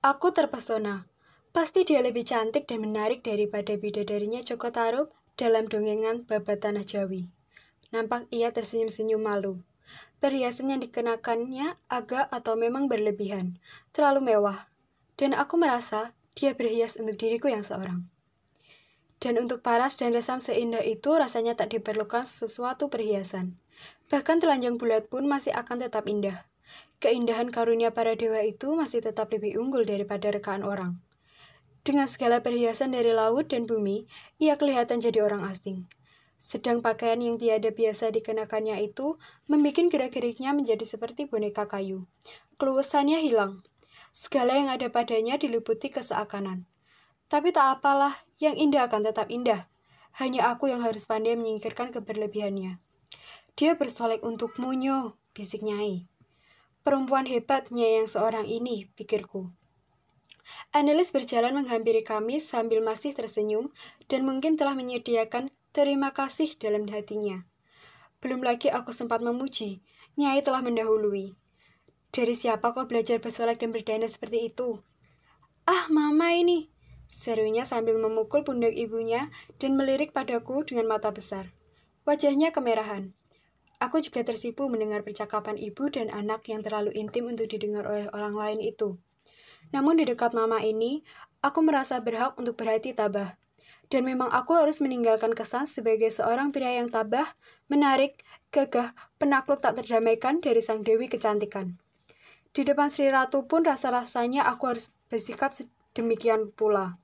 Aku terpesona. Pasti dia lebih cantik dan menarik daripada bidadarinya Joko Tarub dalam dongengan babat tanah Jawi. Nampak ia tersenyum-senyum malu. Perhiasan yang dikenakannya agak atau memang berlebihan, terlalu mewah. Dan aku merasa dia berhias untuk diriku yang seorang. Dan untuk paras dan resam seindah itu rasanya tak diperlukan sesuatu perhiasan. Bahkan telanjang bulat pun masih akan tetap indah keindahan karunia para dewa itu masih tetap lebih unggul daripada rekaan orang. Dengan segala perhiasan dari laut dan bumi, ia kelihatan jadi orang asing. Sedang pakaian yang tiada biasa dikenakannya itu membuat gerak-geriknya menjadi seperti boneka kayu. Keluasannya hilang. Segala yang ada padanya diliputi keseakanan. Tapi tak apalah, yang indah akan tetap indah. Hanya aku yang harus pandai menyingkirkan keberlebihannya. Dia bersolek untuk Munyo, bisik Nyai. Perempuan hebatnya yang seorang ini, pikirku. Analis berjalan menghampiri kami sambil masih tersenyum dan mungkin telah menyediakan terima kasih dalam hatinya. Belum lagi aku sempat memuji, Nyai telah mendahului. Dari siapa kau belajar bersolek dan berdana seperti itu? Ah, mama ini, serunya sambil memukul pundak ibunya dan melirik padaku dengan mata besar. Wajahnya kemerahan. Aku juga tersipu mendengar percakapan ibu dan anak yang terlalu intim untuk didengar oleh orang lain itu. Namun di dekat mama ini, aku merasa berhak untuk berhati tabah. Dan memang aku harus meninggalkan kesan sebagai seorang pria yang tabah, menarik, gagah, penakluk tak terdamaikan dari sang dewi kecantikan. Di depan Sri Ratu pun rasa-rasanya aku harus bersikap demikian pula.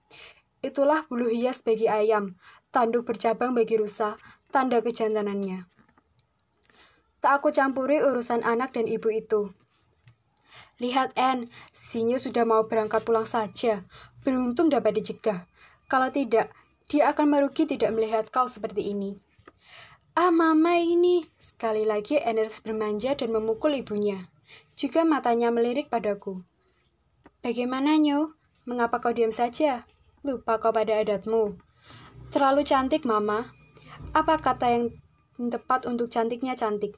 Itulah bulu hias bagi ayam, tanduk bercabang bagi rusa, tanda kejantanannya. Tak aku campuri urusan anak dan ibu itu. Lihat, Anne, Sinyo sudah mau berangkat pulang saja. Beruntung dapat dicegah. Kalau tidak, dia akan merugi tidak melihat kau seperti ini. Ah, mama ini. Sekali lagi Anders bermanja dan memukul ibunya. Juga matanya melirik padaku. Bagaimana, Nyo? Mengapa kau diam saja? Lupa kau pada adatmu. Terlalu cantik, Mama. Apa kata yang tepat untuk cantiknya cantik?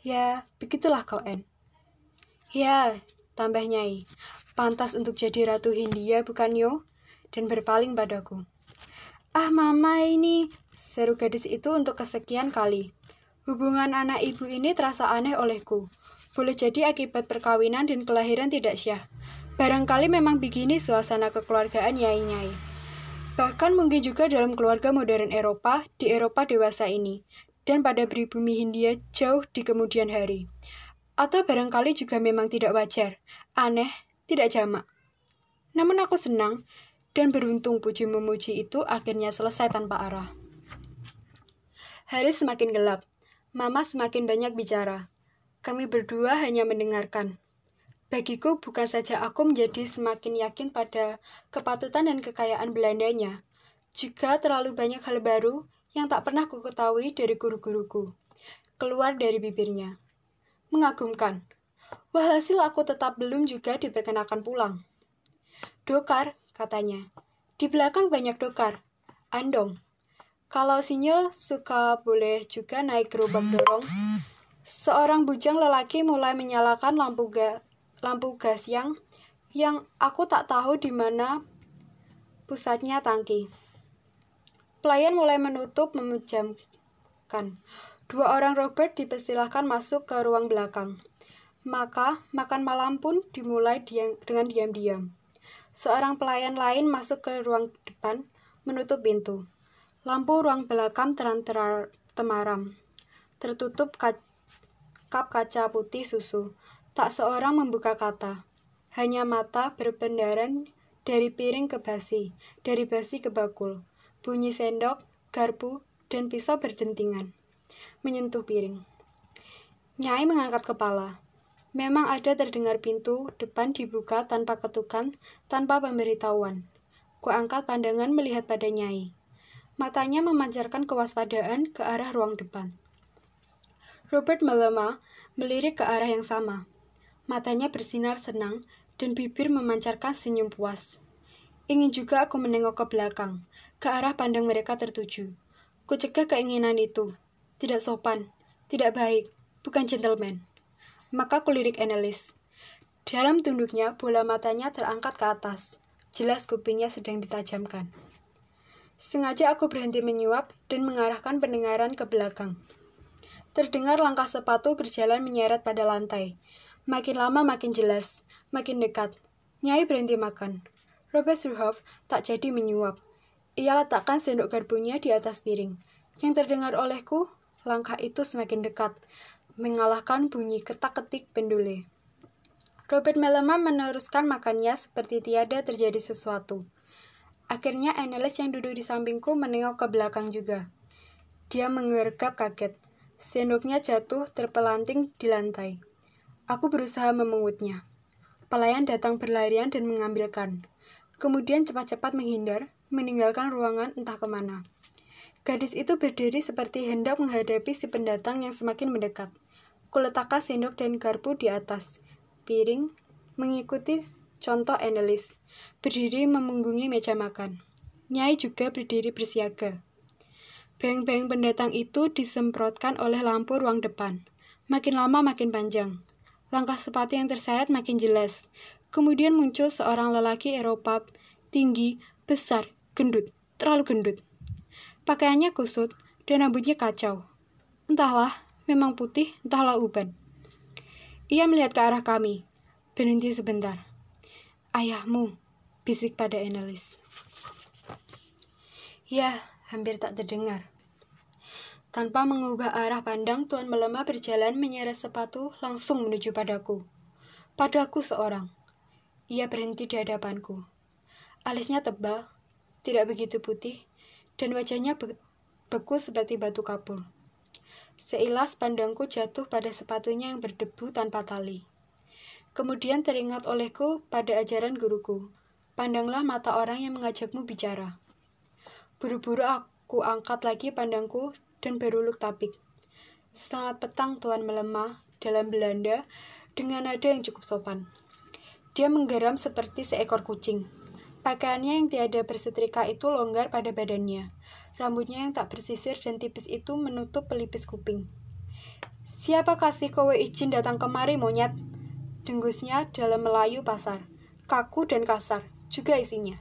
Ya, begitulah kau, En. Ya, tambah Nyai. Pantas untuk jadi Ratu Hindia, bukan Yo? Dan berpaling padaku. Ah, mama ini, seru gadis itu untuk kesekian kali. Hubungan anak ibu ini terasa aneh olehku. Boleh jadi akibat perkawinan dan kelahiran tidak syah. Barangkali memang begini suasana kekeluargaan nyai-nyai. Bahkan mungkin juga dalam keluarga modern Eropa, di Eropa dewasa ini, dan pada pribumi Hindia jauh di kemudian hari. Atau barangkali juga memang tidak wajar, aneh, tidak jamak. Namun aku senang dan beruntung puji memuji itu akhirnya selesai tanpa arah. Hari semakin gelap, Mama semakin banyak bicara. Kami berdua hanya mendengarkan. Bagiku bukan saja aku menjadi semakin yakin pada kepatutan dan kekayaan Belandanya, juga terlalu banyak hal baru yang tak pernah ku ketahui dari guru-guruku. Keluar dari bibirnya. Mengagumkan. Walhasil aku tetap belum juga diperkenakan pulang. Dokar, katanya. Di belakang banyak dokar. Andong. Kalau sinyal suka boleh juga naik gerobak dorong. Seorang bujang lelaki mulai menyalakan lampu ga, lampu gas yang yang aku tak tahu di mana pusatnya tangki. Pelayan mulai menutup memejamkan. Dua orang Robert dipersilahkan masuk ke ruang belakang. Maka, makan malam pun dimulai diam, dengan diam-diam. Seorang pelayan lain masuk ke ruang depan, menutup pintu. Lampu ruang belakang terang temaram. Tertutup kap kaca putih susu. Tak seorang membuka kata. Hanya mata berpendaran dari piring ke basi, dari basi ke bakul. Bunyi sendok, garpu, dan pisau berdentingan. Menyentuh piring. Nyai mengangkat kepala. Memang ada terdengar pintu depan dibuka tanpa ketukan, tanpa pemberitahuan. Kuangkat pandangan melihat pada Nyai. Matanya memancarkan kewaspadaan ke arah ruang depan. Robert melemah, melirik ke arah yang sama. Matanya bersinar senang dan bibir memancarkan senyum puas. Ingin juga aku menengok ke belakang, ke arah pandang mereka tertuju. Ku cegah keinginan itu. Tidak sopan, tidak baik, bukan gentleman. Maka ku lirik analis. Dalam tunduknya, bola matanya terangkat ke atas. Jelas kupingnya sedang ditajamkan. Sengaja aku berhenti menyuap dan mengarahkan pendengaran ke belakang. Terdengar langkah sepatu berjalan menyeret pada lantai. Makin lama makin jelas, makin dekat. Nyai berhenti makan. Robert Surhoff tak jadi menyuap. Ia letakkan sendok garpunya di atas piring. Yang terdengar olehku, langkah itu semakin dekat, mengalahkan bunyi ketak-ketik pendule. Robert Melema meneruskan makannya seperti tiada terjadi sesuatu. Akhirnya Annelies yang duduk di sampingku menengok ke belakang juga. Dia mengergap kaget. Sendoknya jatuh terpelanting di lantai. Aku berusaha memengutnya. Pelayan datang berlarian dan mengambilkan. Kemudian cepat-cepat menghindar, meninggalkan ruangan entah ke mana. Gadis itu berdiri seperti hendak menghadapi si pendatang yang semakin mendekat. Kuletakkan sendok dan garpu di atas piring, mengikuti contoh Annelies, berdiri memunggungi meja makan. Nyai juga berdiri bersiaga. Bayang-bayang pendatang itu disemprotkan oleh lampu ruang depan. Makin lama makin panjang. Langkah sepatu yang terseret makin jelas. Kemudian muncul seorang lelaki Eropa, tinggi, besar, gendut, terlalu gendut. Pakaiannya kusut dan rambutnya kacau. Entahlah, memang putih, entahlah uban. Ia melihat ke arah kami. Berhenti sebentar. Ayahmu, bisik pada Annelies. Ya, hampir tak terdengar. Tanpa mengubah arah pandang, Tuan melemah berjalan menyeret sepatu langsung menuju padaku. Padaku seorang. Ia berhenti di hadapanku. Alisnya tebal, tidak begitu putih, dan wajahnya be beku seperti batu kapur. Seilas pandangku jatuh pada sepatunya yang berdebu tanpa tali. Kemudian teringat olehku pada ajaran guruku. Pandanglah mata orang yang mengajakmu bicara. Buru-buru aku angkat lagi pandangku dan beruluk tabik. Selamat petang Tuan melemah dalam Belanda dengan nada yang cukup sopan. Dia menggeram seperti seekor kucing. Pakaiannya yang tiada bersetrika itu longgar pada badannya. Rambutnya yang tak bersisir dan tipis itu menutup pelipis kuping. Siapa kasih kowe izin datang kemari, monyet? Dengusnya dalam Melayu pasar. Kaku dan kasar, juga isinya.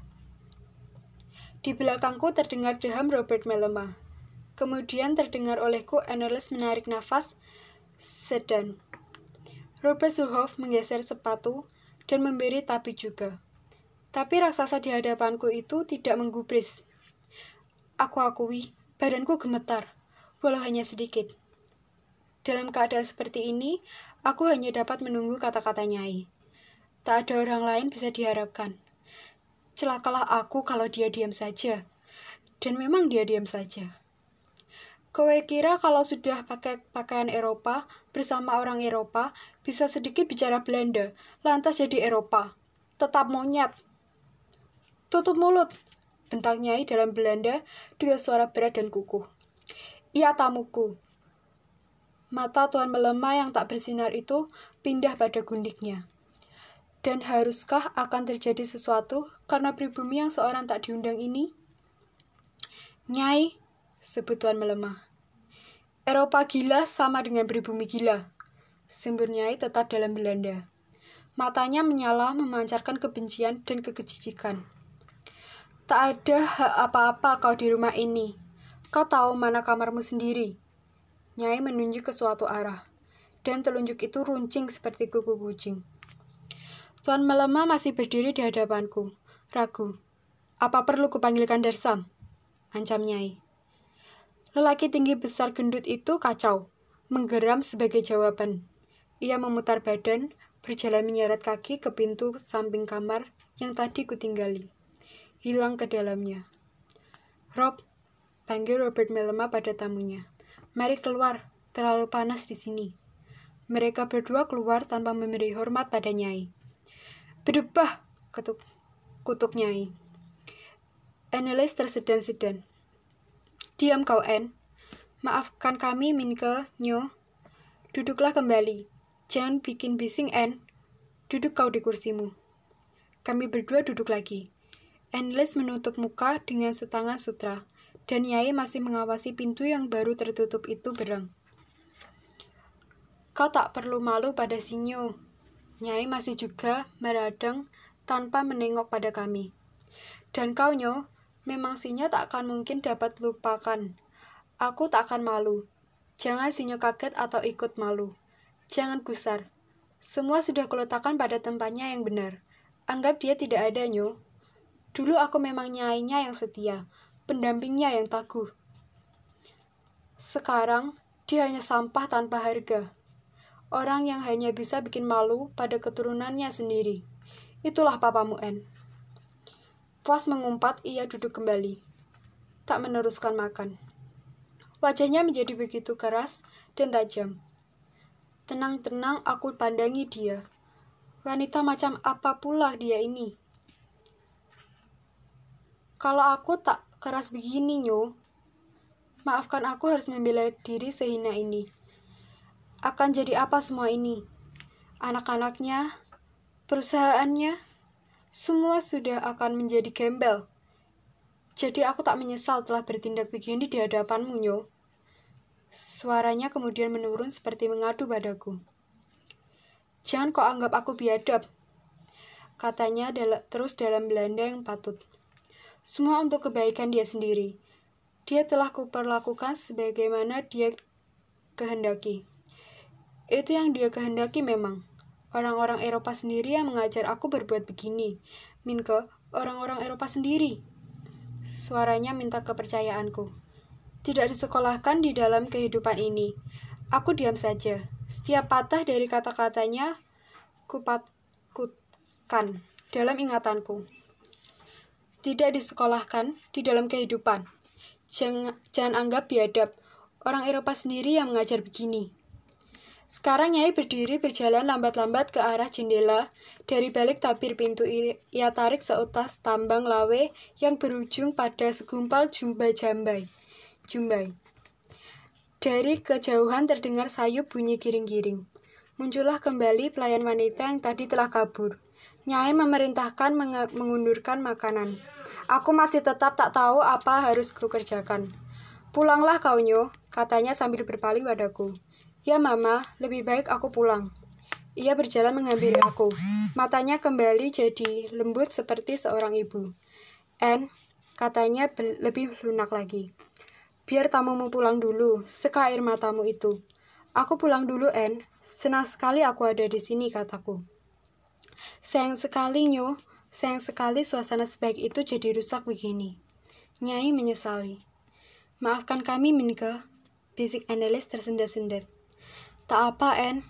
Di belakangku terdengar deham Robert Melema. Kemudian terdengar olehku Annelies menarik nafas sedan. Robert Surhoff menggeser sepatu dan memberi tapi juga. Tapi raksasa di hadapanku itu tidak menggubris. Aku akui, badanku gemetar, walau hanya sedikit. Dalam keadaan seperti ini, aku hanya dapat menunggu kata-kata Nyai. Tak ada orang lain bisa diharapkan. Celakalah aku kalau dia diam saja. Dan memang dia diam saja. Kowe kira kalau sudah pakai pakaian Eropa bersama orang Eropa bisa sedikit bicara Belanda, lantas jadi Eropa. Tetap monyet. Tutup mulut, bentak Nyai dalam Belanda dengan suara berat dan kukuh. Ia tamuku. Mata Tuan melemah yang tak bersinar itu pindah pada gundiknya. Dan haruskah akan terjadi sesuatu karena pribumi yang seorang tak diundang ini? Nyai, sebut Tuan melemah. Eropa gila sama dengan pribumi gila. Sembur Nyai tetap dalam Belanda. Matanya menyala memancarkan kebencian dan kekejijikan. Tak ada hak apa-apa kau di rumah ini. Kau tahu mana kamarmu sendiri. Nyai menunjuk ke suatu arah, dan telunjuk itu runcing seperti kuku kucing. Tuan melemah masih berdiri di hadapanku, ragu. Apa perlu kupanggilkan Darsam? Ancam Nyai. Lelaki tinggi besar gendut itu kacau, menggeram sebagai jawaban. Ia memutar badan, berjalan menyeret kaki ke pintu samping kamar yang tadi kutinggali hilang ke dalamnya. Rob, panggil Robert Melema pada tamunya. Mari keluar, terlalu panas di sini. Mereka berdua keluar tanpa memberi hormat pada Nyai. Berdebah, ketuk, kutuk Nyai. Annelies tersedan-sedan. Diam kau, En. Maafkan kami, Minke, Nyo. Duduklah kembali. Jangan bikin bising, En. Duduk kau di kursimu. Kami berdua duduk lagi. Endless menutup muka dengan setangan sutra, dan Yai masih mengawasi pintu yang baru tertutup itu berang. Kau tak perlu malu pada Sinyo. Nyai masih juga meradang tanpa menengok pada kami. Dan kau nyo, memang Sinyo tak akan mungkin dapat lupakan. Aku tak akan malu. Jangan Sinyo kaget atau ikut malu. Jangan gusar. Semua sudah kuletakkan pada tempatnya yang benar. Anggap dia tidak ada, Nyo. Dulu aku memang nyainya yang setia, pendampingnya yang taguh. Sekarang, dia hanya sampah tanpa harga. Orang yang hanya bisa bikin malu pada keturunannya sendiri. Itulah papamu, En. Puas mengumpat, ia duduk kembali. Tak meneruskan makan. Wajahnya menjadi begitu keras dan tajam. Tenang-tenang aku pandangi dia. Wanita macam apa pula dia ini? Kalau aku tak keras begini, Nyo, Maafkan aku harus membela diri sehina ini. Akan jadi apa semua ini? Anak-anaknya, perusahaannya, semua sudah akan menjadi gembel. Jadi aku tak menyesal telah bertindak begini di hadapanmu, Nyo. Suaranya kemudian menurun seperti mengadu padaku. Jangan kau anggap aku biadab, katanya terus dalam Belanda yang patut. Semua untuk kebaikan dia sendiri dia telah kuperlakukan sebagaimana dia kehendaki. Itu yang dia kehendaki memang. Orang-orang Eropa sendiri yang mengajar aku berbuat begini. Minke, orang-orang Eropa sendiri. Suaranya minta kepercayaanku. Tidak disekolahkan di dalam kehidupan ini. Aku diam saja. Setiap patah dari kata-katanya kupatkan dalam ingatanku. Tidak disekolahkan di dalam kehidupan. Jangan, jangan anggap biadab. Orang Eropa sendiri yang mengajar begini. Sekarang Nyai berdiri berjalan lambat-lambat ke arah jendela. Dari balik tabir pintu ia tarik seutas tambang lawe yang berujung pada segumpal jumbai jambai. Jumbai. Dari kejauhan terdengar sayup bunyi giring-giring. Muncullah kembali pelayan wanita yang tadi telah kabur. Nyai memerintahkan mengundurkan makanan. Aku masih tetap tak tahu apa harus kukerjakan. Pulanglah kau nyo, katanya sambil berpaling padaku. Ya mama, lebih baik aku pulang. Ia berjalan menghampiri aku. Matanya kembali jadi lembut seperti seorang ibu. En, katanya lebih lunak lagi. Biar tamumu pulang dulu, seka air matamu itu. Aku pulang dulu, En. Senang sekali aku ada di sini, kataku. Sayang sekali, Nyo. Sayang sekali suasana sebaik itu jadi rusak begini. Nyai menyesali. Maafkan kami, Minke. Bisik analis tersendat-sendat. Tak apa, En.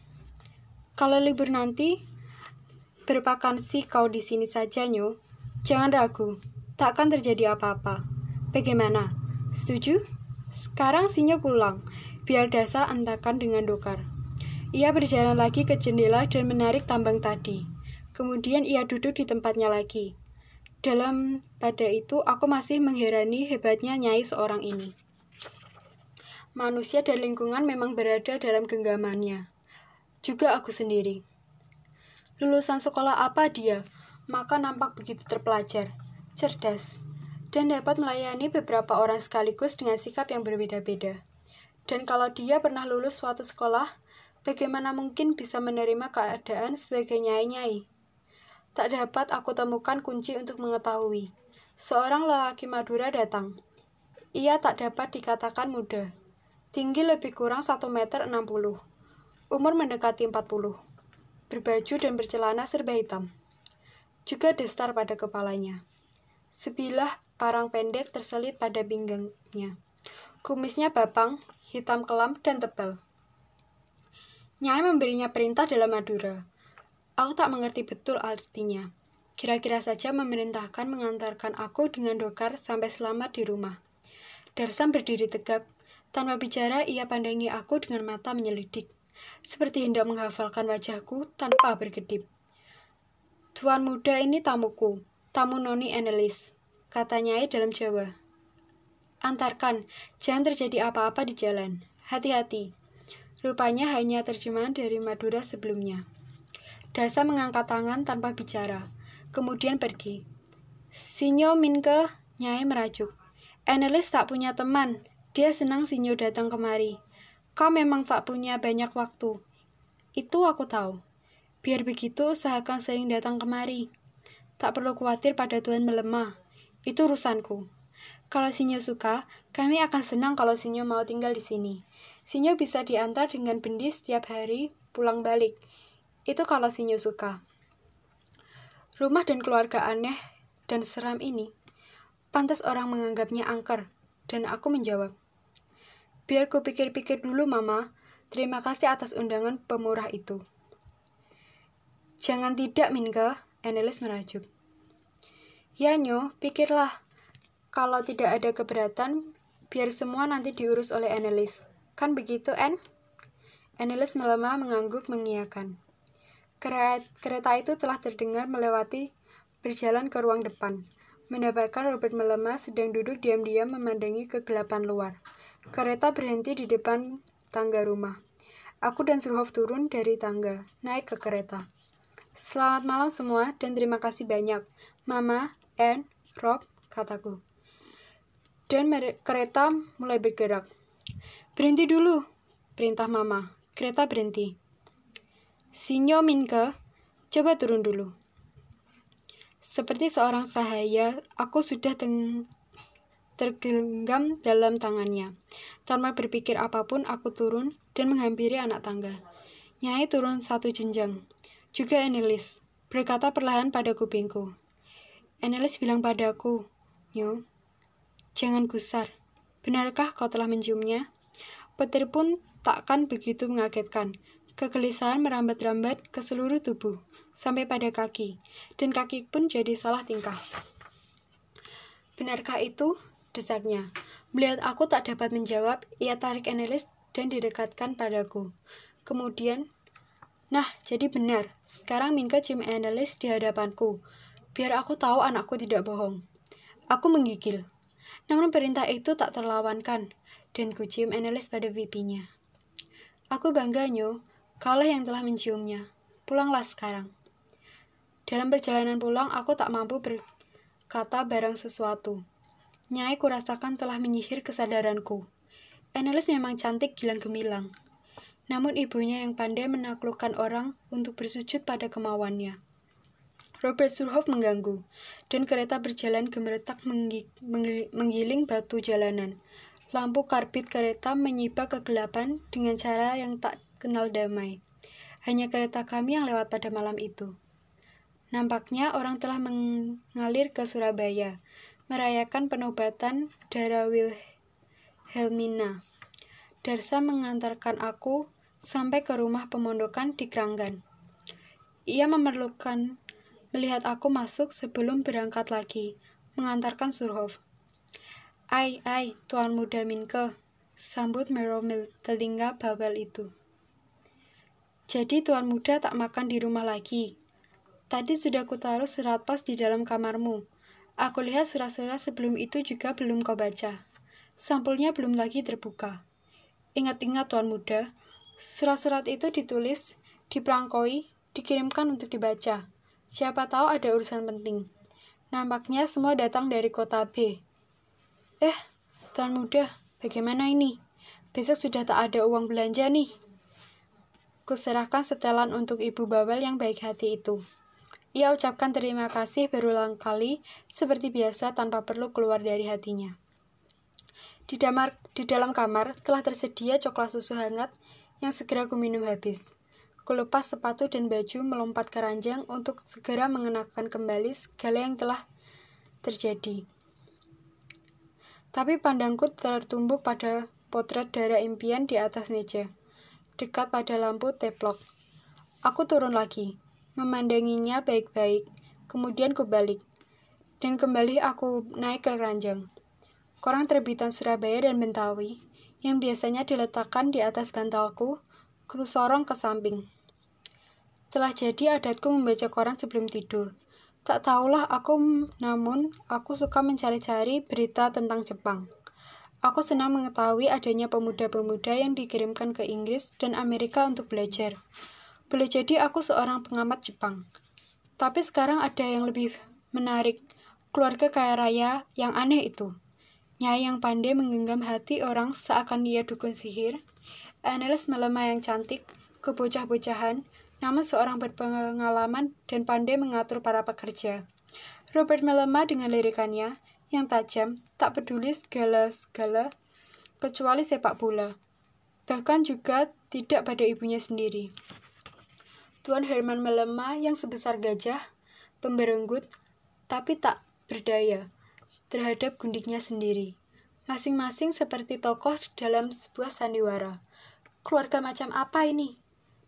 Kalau libur nanti, bervakansi kau di sini saja, Nyo. Jangan ragu, tak akan terjadi apa-apa. Bagaimana? Setuju? Sekarang Sinyo pulang, biar dasar antakan dengan dokar. Ia berjalan lagi ke jendela dan menarik tambang tadi. Kemudian ia duduk di tempatnya lagi. Dalam pada itu, aku masih mengherani hebatnya Nyai seorang ini. Manusia dan lingkungan memang berada dalam genggamannya. Juga aku sendiri. Lulusan sekolah apa dia? Maka nampak begitu terpelajar, cerdas, dan dapat melayani beberapa orang sekaligus dengan sikap yang berbeda-beda. Dan kalau dia pernah lulus suatu sekolah, bagaimana mungkin bisa menerima keadaan sebagai nyai-nyai? Tak dapat aku temukan kunci untuk mengetahui. Seorang lelaki Madura datang. Ia tak dapat dikatakan muda. Tinggi lebih kurang 1 meter 60. Umur mendekati 40. Berbaju dan bercelana serba hitam. Juga destar pada kepalanya. Sebilah parang pendek terselit pada pinggangnya. Kumisnya babang, hitam kelam, dan tebal. Nyai memberinya perintah dalam Madura. Aku tak mengerti betul artinya. Kira-kira saja memerintahkan mengantarkan aku dengan dokar sampai selamat di rumah. Darsam berdiri tegak. Tanpa bicara, ia pandangi aku dengan mata menyelidik. Seperti hendak menghafalkan wajahku tanpa berkedip. Tuan muda ini tamuku, tamu Noni Enelis, katanya dalam Jawa. Antarkan, jangan terjadi apa-apa di jalan. Hati-hati. Rupanya hanya terjemahan dari Madura sebelumnya. Dasa mengangkat tangan tanpa bicara, kemudian pergi. Sinyo Minke, Nyai merajuk. Enelis tak punya teman, dia senang Sinyo datang kemari. Kau memang tak punya banyak waktu. Itu aku tahu. Biar begitu, usahakan sering datang kemari. Tak perlu khawatir pada Tuhan melemah. Itu urusanku. Kalau Sinyo suka, kami akan senang kalau Sinyo mau tinggal di sini. Sinyo bisa diantar dengan bendi setiap hari pulang balik. Itu kalau Sinyo suka. Rumah dan keluarga aneh dan seram ini, pantas orang menganggapnya angker, dan aku menjawab, Biar ku pikir-pikir dulu, Mama. Terima kasih atas undangan pemurah itu. Jangan tidak, Minke, Annelies merajuk. Ya, Nyo, pikirlah. Kalau tidak ada keberatan, biar semua nanti diurus oleh Annelies. Kan begitu, Anne? Annelies melemah mengangguk mengiyakan. Kereta itu telah terdengar melewati berjalan ke ruang depan. Mendapatkan Robert melemah sedang duduk diam-diam memandangi kegelapan luar. Kereta berhenti di depan tangga rumah. Aku dan Surhoff turun dari tangga, naik ke kereta. Selamat malam semua dan terima kasih banyak. Mama, Anne, Rob, kataku. Dan kereta mulai bergerak. Berhenti dulu, perintah Mama. Kereta berhenti. Sinyo Minke, coba turun dulu. Seperti seorang sahaya, aku sudah tergenggam dalam tangannya. Tanpa berpikir apa pun, aku turun dan menghampiri anak tangga. Nyai turun satu jenjang. Juga Enelis, berkata perlahan pada kupingku. Enelis bilang padaku, Nyo, jangan gusar. Benarkah kau telah menciumnya? Petir pun takkan begitu mengagetkan. Kegelisahan merambat-rambat ke seluruh tubuh, sampai pada kaki, dan kaki pun jadi salah tingkah. Benarkah itu? desaknya. Melihat aku tak dapat menjawab, ia tarik Annelies dan didekatkan padaku. Kemudian, nah, jadi benar. Sekarang Minka cium Annelies di hadapanku. Biar aku tahu anakku tidak bohong. Aku menggigil. Namun perintah itu tak terlawankan, dan ku cium Annelies pada pipinya. Aku bangga, Nyo. Kaulah yang telah menciumnya. Pulanglah sekarang. Dalam perjalanan pulang, aku tak mampu berkata barang sesuatu. Nyai kurasakan telah menyihir kesadaranku. Annelies memang cantik gilang gemilang. Namun ibunya yang pandai menaklukkan orang untuk bersujud pada kemauannya. Robert Surhoff mengganggu, dan kereta berjalan gemeretak menggiling batu jalanan. Lampu karbit kereta menyibak kegelapan dengan cara yang tak kenal damai. Hanya kereta kami yang lewat pada malam itu. Nampaknya orang telah mengalir ke Surabaya, merayakan penobatan darah Wilhelmina. Darsa mengantarkan aku sampai ke rumah pemondokan di Kranggan. Ia memerlukan melihat aku masuk sebelum berangkat lagi, mengantarkan Surhoff. Ai, ai, Tuan Muda Minke, sambut meromil telinga bawel itu. Jadi Tuan Muda tak makan di rumah lagi. Tadi sudah kutaruh surat pos di dalam kamarmu. Aku lihat surat-surat sebelum itu juga belum kau baca. Sampulnya belum lagi terbuka. Ingat-ingat Tuan Muda, surat-surat itu ditulis, diperangkoi, dikirimkan untuk dibaca. Siapa tahu ada urusan penting. Nampaknya semua datang dari kota B. Eh, Tuan Muda, bagaimana ini? Besok sudah tak ada uang belanja nih. Kuserahkan setelan untuk ibu bawel yang baik hati itu. Ia ucapkan terima kasih berulang kali, seperti biasa tanpa perlu keluar dari hatinya. Di, damar, di dalam kamar telah tersedia coklat susu hangat yang segera kuminum habis. Kulepas sepatu dan baju melompat ke ranjang untuk segera mengenakan kembali segala yang telah terjadi. Tapi pandangku tertumbuk pada potret darah impian di atas meja, dekat pada lampu teplok. Aku turun lagi, memandanginya baik-baik, kemudian kubalik. Dan kembali aku naik ke ranjang. Koran terbitan Surabaya dan Bentawi, yang biasanya diletakkan di atas bantalku, kusorong ke samping. Telah jadi adatku membaca koran sebelum tidur. Tak tahulah aku, namun aku suka mencari-cari berita tentang Jepang. Aku senang mengetahui adanya pemuda-pemuda yang dikirimkan ke Inggris dan Amerika untuk belajar. Boleh jadi aku seorang pengamat Jepang. Tapi sekarang ada yang lebih menarik. Keluarga kaya raya yang aneh itu. Nyai yang pandai menggenggam hati orang seakan dia dukun sihir. Annelies melemah yang cantik, kebocah-bocahan, namun seorang berpengalaman dan pandai mengatur para pekerja. Robert melemah dengan lirikannya yang tajam, tak peduli segala-segala, kecuali sepak bola. Bahkan juga tidak pada ibunya sendiri. Tuan Herman melemah yang sebesar gajah, pemberenggut, tapi tak berdaya terhadap gundiknya sendiri. Masing-masing seperti tokoh dalam sebuah sandiwara. Keluarga macam apa ini?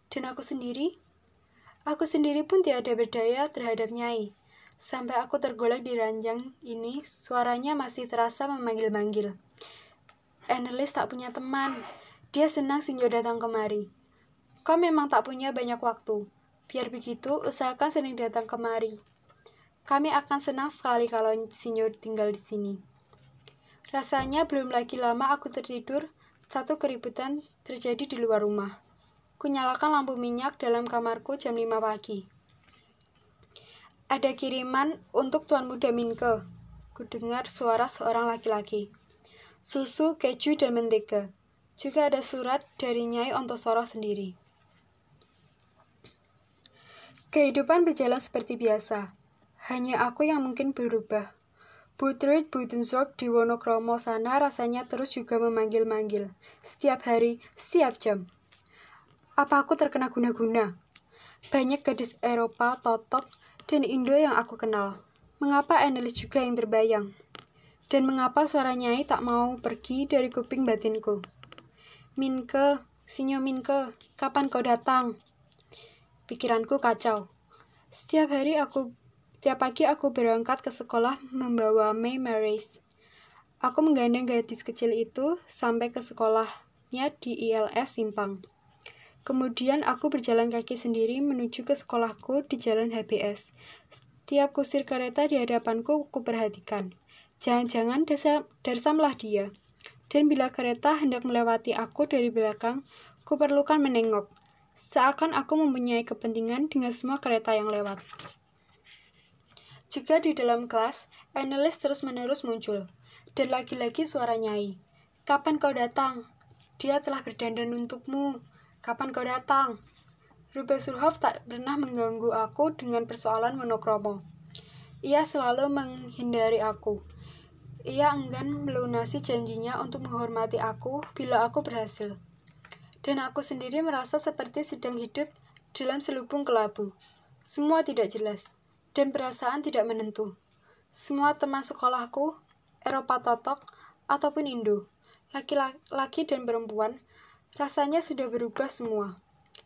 Dan aku sendiri? Aku sendiri pun tiada berdaya terhadap Nyai. Sampai aku tergolek di ranjang ini, suaranya masih terasa memanggil-manggil. Annelies tak punya teman. Dia senang Sinjo datang kemari. Kau memang tak punya banyak waktu. Biar begitu, usahakan sering datang kemari. Kami akan senang sekali kalau Sinjo tinggal di sini. Rasanya belum lagi lama aku tertidur, satu keributan terjadi di luar rumah. Kunyalakan lampu minyak dalam kamarku jam 5 pagi. Ada kiriman untuk Tuan Muda Minke. Kudengar suara seorang laki-laki. Susu, keju, dan mentega. Juga ada surat dari Nyai Ontosoro sendiri. Kehidupan berjalan seperti biasa. Hanya aku yang mungkin berubah. Butrid Budensorp di Wonokromo sana rasanya terus juga memanggil-manggil. Setiap hari, setiap jam. Apa aku terkena guna-guna? Banyak gadis Eropa totok dan Indo yang aku kenal. Mengapa Annelies juga yang terbayang? Dan mengapa suara Nyai tak mau pergi dari kuping batinku? Minke, Sinyo Minke, kapan kau datang? Pikiranku kacau. Setiap hari aku, setiap pagi aku berangkat ke sekolah membawa May Maris. Aku menggandeng gadis kecil itu sampai ke sekolahnya di ILS Simpang. Kemudian aku berjalan kaki sendiri menuju ke sekolahku di jalan HBS. Setiap kusir kereta di hadapanku kuperhatikan. Jangan-jangan darsamlah dia. Dan bila kereta hendak melewati aku dari belakang, kuperlukan menengok. Seakan aku mempunyai kepentingan dengan semua kereta yang lewat. Juga di dalam kelas, analis terus-menerus muncul. Dan lagi-lagi suara Nyai. Kapan kau datang? Dia telah berdandan untukmu. Kapan kau datang? Rube Surhoff tak pernah mengganggu aku dengan persoalan monokromo. Ia selalu menghindari aku. Ia enggan melunasi janjinya untuk menghormati aku bila aku berhasil. Dan aku sendiri merasa seperti sedang hidup dalam selubung kelabu. Semua tidak jelas, dan perasaan tidak menentu. Semua teman sekolahku, Eropa Totok, ataupun Indo, laki-laki dan perempuan, Rasanya sudah berubah semua,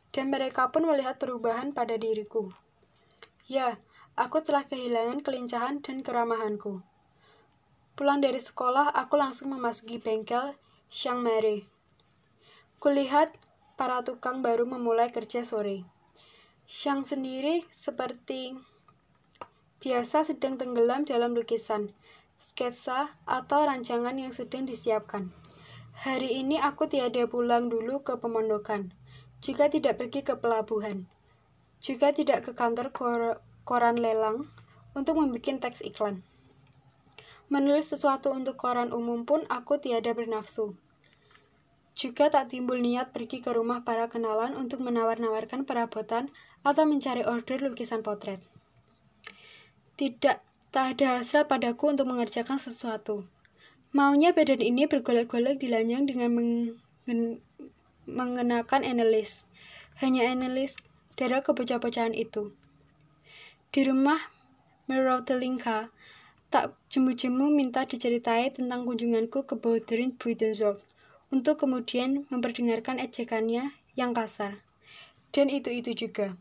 dan mereka pun melihat perubahan pada diriku. Ya, aku telah kehilangan kelincahan dan keramahanku. Pulang dari sekolah, aku langsung memasuki bengkel Siang Mare. Kulihat para tukang baru memulai kerja sore. Siang sendiri seperti biasa sedang tenggelam dalam lukisan, sketsa, atau rancangan yang sedang disiapkan. Hari ini aku tiada pulang dulu ke pemondokan, juga tidak pergi ke pelabuhan, juga tidak ke kantor kor koran lelang untuk membuat teks iklan. Menulis sesuatu untuk koran umum pun aku tiada bernafsu. Juga tak timbul niat pergi ke rumah para kenalan untuk menawar-nawarkan perabotan atau mencari order lukisan potret. Tidak, tak ada hasrat padaku untuk mengerjakan sesuatu. Maunya badan ini bergolek-golek di lanjang dengan mengen mengenakan analis. Hanya analis darah kebocah-bocahan itu. Di rumah Merautelingka, tak jemu-jemu minta diceritai tentang kunjunganku ke Boudrin Buitenzorg untuk kemudian memperdengarkan ejekannya yang kasar. Dan itu-itu juga.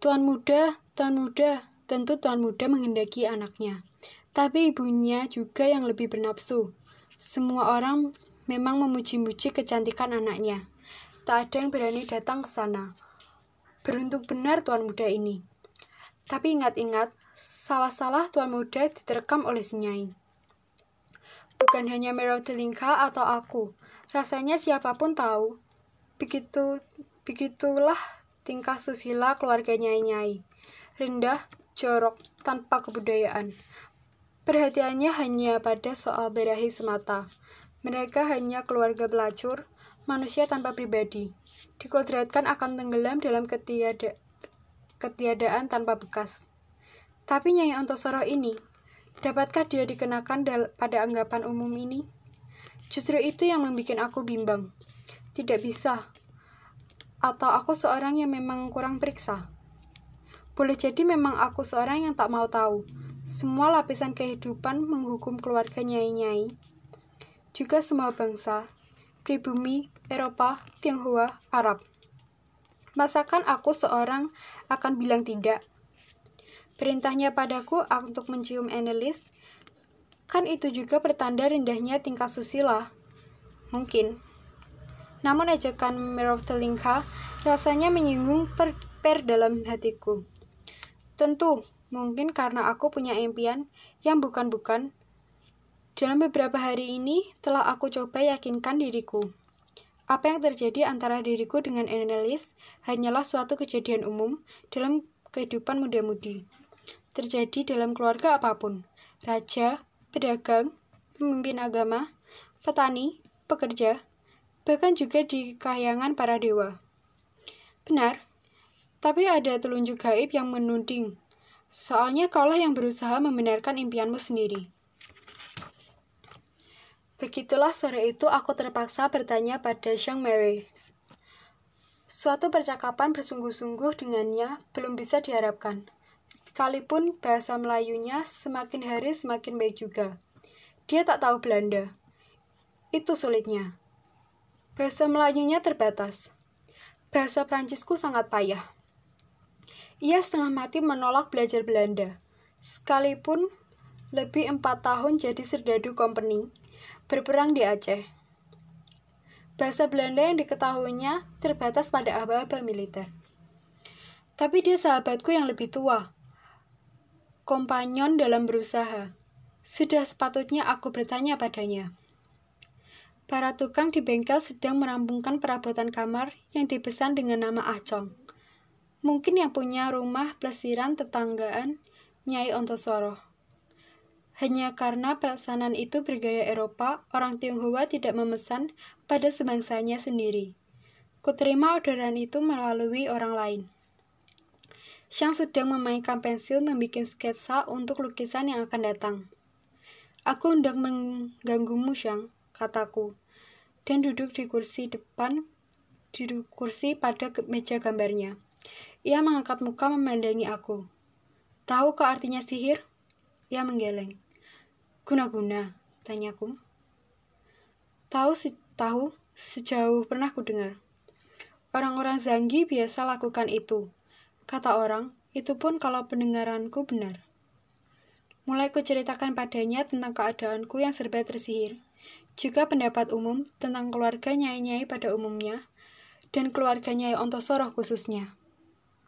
Tuan muda, tuan muda, tentu tuan muda menghendaki anaknya. Tapi ibunya juga yang lebih bernafsu. Semua orang memang memuji-muji kecantikan anaknya. Tak ada yang berani datang ke sana. Beruntung benar tuan muda ini. Tapi ingat-ingat, salah-salah tuan muda diterkam oleh senyai. Bukan hanya Merau Telinka atau aku, rasanya siapa pun tahu. Begitu begitulah tingkah susila keluarga nyai-nyai. Rendah, jorok, tanpa kebudayaan. Perhatiannya hanya pada soal berahi semata. Mereka hanya keluarga pelacur, manusia tanpa pribadi, dikodratkan akan tenggelam dalam ketiada, ketiadaan tanpa bekas. Tapi Nyai Antosoro ini, dapatkah dia dikenakan pada anggapan umum ini? Justru itu yang membuat aku bimbang. Tidak bisa. Atau aku seorang yang memang kurang periksa. Boleh jadi memang aku seorang yang tak mau tahu. Semua lapisan kehidupan menghukum keluarga nyai-nyai. Juga semua bangsa, pribumi, Eropa, Tionghoa, Arab. Masakan aku seorang akan bilang tidak? Perintahnya padaku untuk mencium Annelies, kan itu juga pertanda rendahnya tingkah susila. Mungkin. Namun ajakan Telinka rasanya menyinggung per, per dalam hatiku. Tentu, mungkin karena aku punya impian yang bukan-bukan. Dalam beberapa hari ini telah aku coba yakinkan diriku. Apa yang terjadi antara diriku dengan Annelies hanyalah suatu kejadian umum dalam kehidupan muda-mudi terjadi dalam keluarga apa pun, raja, pedagang, pemimpin agama, petani, pekerja, bahkan juga di kahyangan para dewa. Benar, tapi ada telunjuk gaib yang menuding. Soalnya kaulah yang berusaha membenarkan impianmu sendiri. Begitulah sore itu aku terpaksa bertanya pada Jean Mary. Suatu percakapan bersungguh-sungguh dengannya belum bisa diharapkan. Sekalipun bahasa Melayunya semakin hari semakin baik juga. Dia tak tahu Belanda. Itu sulitnya. Bahasa Melayunya terbatas. Bahasa Prancisku sangat payah. Ia setengah mati menolak belajar Belanda. Sekalipun lebih empat tahun jadi serdadu company, berperang di Aceh. Bahasa Belanda yang diketahuinya terbatas pada aba-aba militer. Tapi dia sahabatku yang lebih tua, kompanyon dalam berusaha. Sudah sepatutnya aku bertanya padanya. Para tukang di bengkel sedang merampungkan perabotan kamar yang dipesan dengan nama Acong. Mungkin yang punya rumah pelesiran tetanggaan Nyai Ontosoro. Hanya karena pesanan itu bergaya Eropa, orang Tionghoa tidak memesan pada sebangsanya sendiri. Kuterima orderan itu melalui orang lain. Shang sedang memainkan pensil membuat sketsa untuk lukisan yang akan datang. Aku hendak mengganggumu, Shang, kataku, dan duduk di kursi depan, di kursi pada meja gambarnya. Ia mengangkat muka memandangi aku. Tahu kok artinya sihir? Ia menggeleng. Guna-guna, tanyaku. Tahu, si tahu, sejauh pernah ku dengar. Orang-orang Zanggi biasa lakukan itu, Kata orang, itu pun kalau pendengaranku benar. Mulai kuceritakan padanya tentang keadaanku yang serba tersihir, juga pendapat umum tentang keluarga nyai-nyai pada umumnya, dan keluarga Nyai Ontosoro khususnya.